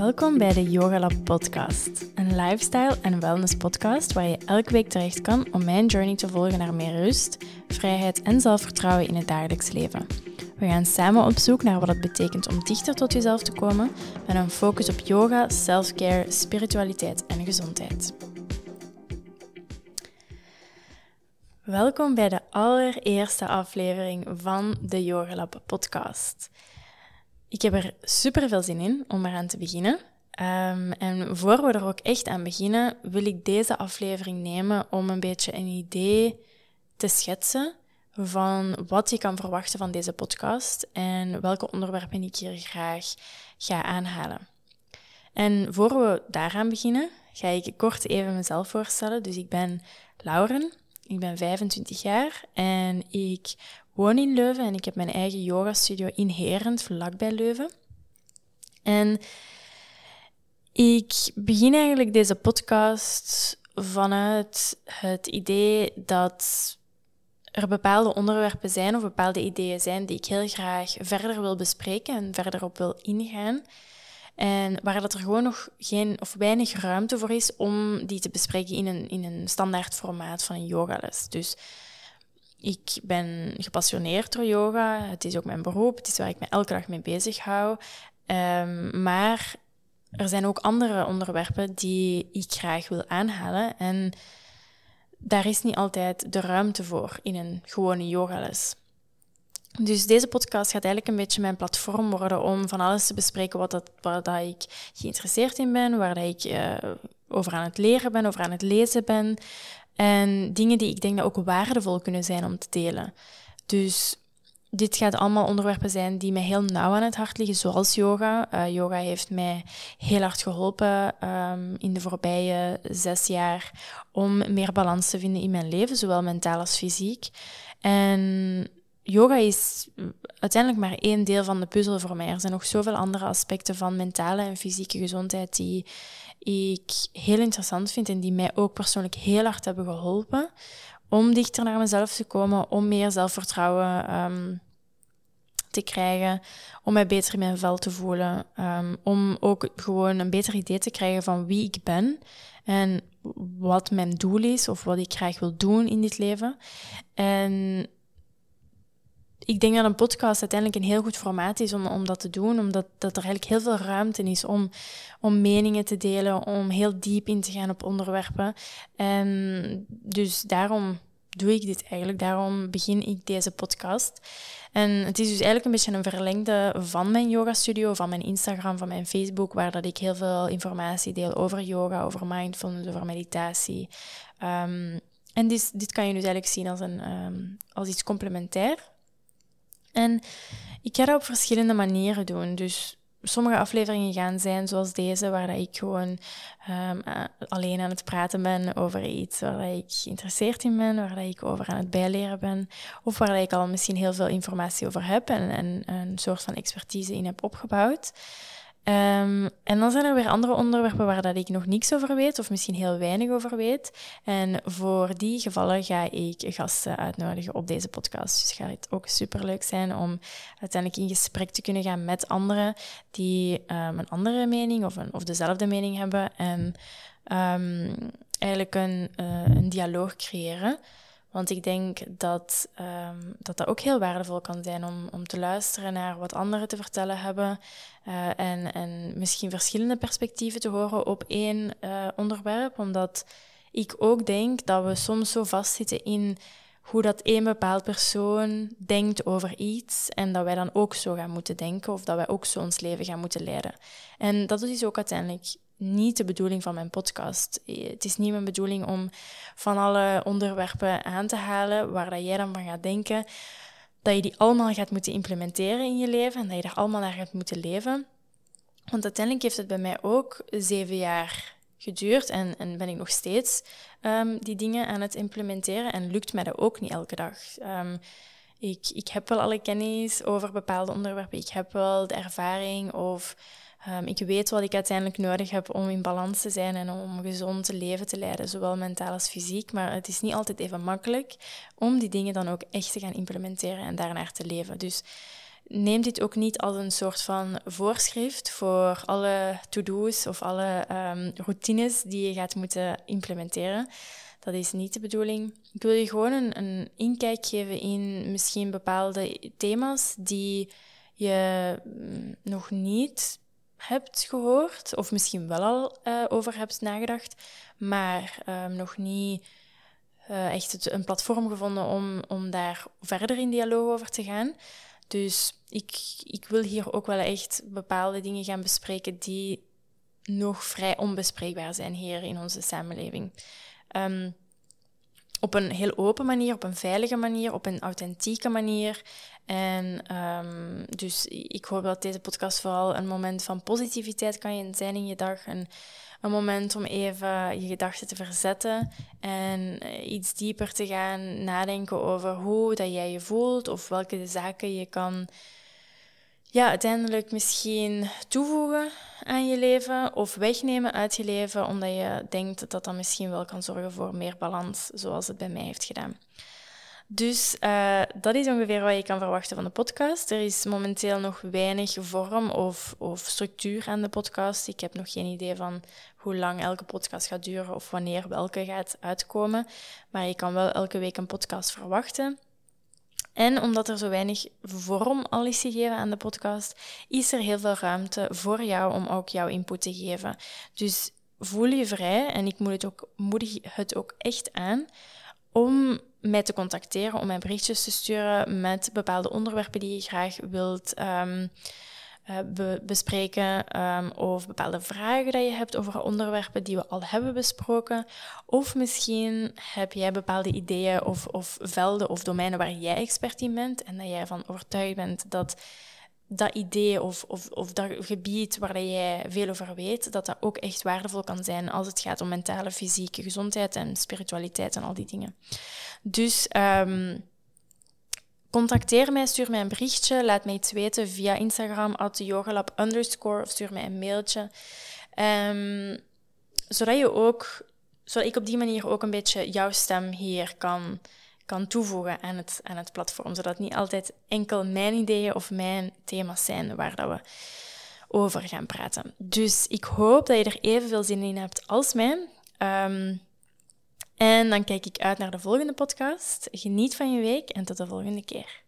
Welkom bij de Yoga Lab podcast, een lifestyle en wellness podcast waar je elke week terecht kan om mijn journey te volgen naar meer rust, vrijheid en zelfvertrouwen in het dagelijks leven. We gaan samen op zoek naar wat het betekent om dichter tot jezelf te komen met een focus op yoga, self-care, spiritualiteit en gezondheid. Welkom bij de allereerste aflevering van de Yoga Lab podcast. Ik heb er super veel zin in om eraan te beginnen. Um, en voor we er ook echt aan beginnen, wil ik deze aflevering nemen om een beetje een idee te schetsen van wat je kan verwachten van deze podcast en welke onderwerpen ik hier graag ga aanhalen. En voor we daaraan beginnen, ga ik kort even mezelf voorstellen. Dus ik ben Lauren, ik ben 25 jaar en ik woon in Leuven en ik heb mijn eigen yogastudio in Herend, vlakbij Leuven. En ik begin eigenlijk deze podcast vanuit het idee dat er bepaalde onderwerpen zijn of bepaalde ideeën zijn die ik heel graag verder wil bespreken en verder op wil ingaan. En waar dat er gewoon nog geen of weinig ruimte voor is om die te bespreken in een, in een standaard formaat van een yogales. Dus ik ben gepassioneerd door yoga. Het is ook mijn beroep. Het is waar ik me elke dag mee bezig hou. Um, maar er zijn ook andere onderwerpen die ik graag wil aanhalen. En daar is niet altijd de ruimte voor in een gewone yogales. Dus deze podcast gaat eigenlijk een beetje mijn platform worden om van alles te bespreken wat dat, waar dat ik geïnteresseerd in ben, waar dat ik uh, over aan het leren ben, over aan het lezen ben. En dingen die ik denk dat ook waardevol kunnen zijn om te delen. Dus dit gaat allemaal onderwerpen zijn die mij heel nauw aan het hart liggen, zoals yoga. Uh, yoga heeft mij heel hard geholpen um, in de voorbije zes jaar om meer balans te vinden in mijn leven, zowel mentaal als fysiek. En yoga is uiteindelijk maar één deel van de puzzel voor mij. Er zijn nog zoveel andere aspecten van mentale en fysieke gezondheid die ik heel interessant vind en die mij ook persoonlijk heel hard hebben geholpen om dichter naar mezelf te komen, om meer zelfvertrouwen um, te krijgen, om mij beter in mijn vel te voelen, um, om ook gewoon een beter idee te krijgen van wie ik ben en wat mijn doel is of wat ik graag wil doen in dit leven. En ik denk dat een podcast uiteindelijk een heel goed formaat is om, om dat te doen, omdat dat er eigenlijk heel veel ruimte is om, om meningen te delen, om heel diep in te gaan op onderwerpen. En dus daarom doe ik dit eigenlijk, daarom begin ik deze podcast. En het is dus eigenlijk een beetje een verlengde van mijn yoga studio, van mijn Instagram, van mijn Facebook, waar dat ik heel veel informatie deel over yoga, over mindfulness, over meditatie. Um, en dit, dit kan je dus eigenlijk zien als, een, um, als iets complementair en ik ga dat op verschillende manieren doen. Dus sommige afleveringen gaan zijn zoals deze, waar dat ik gewoon um, alleen aan het praten ben over iets waar dat ik geïnteresseerd in ben, waar dat ik over aan het bijleren ben, of waar dat ik al misschien heel veel informatie over heb en, en een soort van expertise in heb opgebouwd. Um, en dan zijn er weer andere onderwerpen waar dat ik nog niks over weet, of misschien heel weinig over weet. En voor die gevallen ga ik gasten uitnodigen op deze podcast. Dus het gaat ook superleuk zijn om uiteindelijk in gesprek te kunnen gaan met anderen die um, een andere mening of, of dezelfde mening hebben. En um, eigenlijk een, uh, een dialoog creëren. Want ik denk dat, um, dat dat ook heel waardevol kan zijn om, om te luisteren naar wat anderen te vertellen hebben. Uh, en, en misschien verschillende perspectieven te horen op één uh, onderwerp. Omdat ik ook denk dat we soms zo vastzitten in hoe dat één bepaald persoon denkt over iets en dat wij dan ook zo gaan moeten denken of dat wij ook zo ons leven gaan moeten leiden. En dat is ook uiteindelijk niet de bedoeling van mijn podcast. Het is niet mijn bedoeling om van alle onderwerpen aan te halen waar dat jij dan van gaat denken, dat je die allemaal gaat moeten implementeren in je leven en dat je er allemaal naar gaat moeten leven. Want uiteindelijk heeft het bij mij ook zeven jaar geduurd en, en ben ik nog steeds um, die dingen aan het implementeren en lukt mij dat ook niet elke dag. Um, ik, ik heb wel alle kennis over bepaalde onderwerpen, ik heb wel de ervaring of Um, ik weet wat ik uiteindelijk nodig heb om in balans te zijn en om gezond leven te leiden, zowel mentaal als fysiek. Maar het is niet altijd even makkelijk om die dingen dan ook echt te gaan implementeren en daarnaar te leven. Dus neem dit ook niet als een soort van voorschrift voor alle to-do's of alle um, routines die je gaat moeten implementeren. Dat is niet de bedoeling. Ik wil je gewoon een, een inkijk geven in misschien bepaalde thema's die je mm, nog niet hebt gehoord, of misschien wel al uh, over hebt nagedacht, maar um, nog niet uh, echt een platform gevonden om, om daar verder in dialoog over te gaan. Dus ik, ik wil hier ook wel echt bepaalde dingen gaan bespreken die nog vrij onbespreekbaar zijn hier in onze samenleving. Um, op een heel open manier, op een veilige manier, op een authentieke manier. En um, dus ik hoop dat deze podcast vooral een moment van positiviteit kan zijn in je dag. Een, een moment om even je gedachten te verzetten en eh, iets dieper te gaan nadenken over hoe dat jij je voelt of welke zaken je kan ja, uiteindelijk misschien toevoegen aan je leven of wegnemen uit je leven, omdat je denkt dat dat misschien wel kan zorgen voor meer balans, zoals het bij mij heeft gedaan. Dus uh, dat is ongeveer wat je kan verwachten van de podcast. Er is momenteel nog weinig vorm of, of structuur aan de podcast. Ik heb nog geen idee van hoe lang elke podcast gaat duren of wanneer welke gaat uitkomen. Maar je kan wel elke week een podcast verwachten. En omdat er zo weinig vorm al is gegeven aan de podcast, is er heel veel ruimte voor jou om ook jouw input te geven. Dus voel je vrij en ik moedig het ook echt aan om mij te contacteren, om mij berichtjes te sturen met bepaalde onderwerpen die je graag wilt um, uh, bespreken um, of bepaalde vragen die je hebt over onderwerpen die we al hebben besproken. Of misschien heb jij bepaalde ideeën of, of velden of domeinen waar jij expert in bent en dat jij van overtuigd bent dat dat idee of, of, of dat gebied waar jij veel over weet, dat dat ook echt waardevol kan zijn als het gaat om mentale, fysieke gezondheid en spiritualiteit en al die dingen. Dus um, contacteer mij, stuur mij een berichtje, laat mij iets weten via Instagram, at yogalab underscore, of stuur mij een mailtje. Um, zodat je ook, zodat ik op die manier ook een beetje jouw stem hier kan kan toevoegen aan het, aan het platform. Zodat het niet altijd enkel mijn ideeën of mijn thema's zijn waar dat we over gaan praten. Dus ik hoop dat je er evenveel zin in hebt als mij. Ehm, en dan kijk ik uit naar de volgende podcast. Geniet van je week en tot de volgende keer.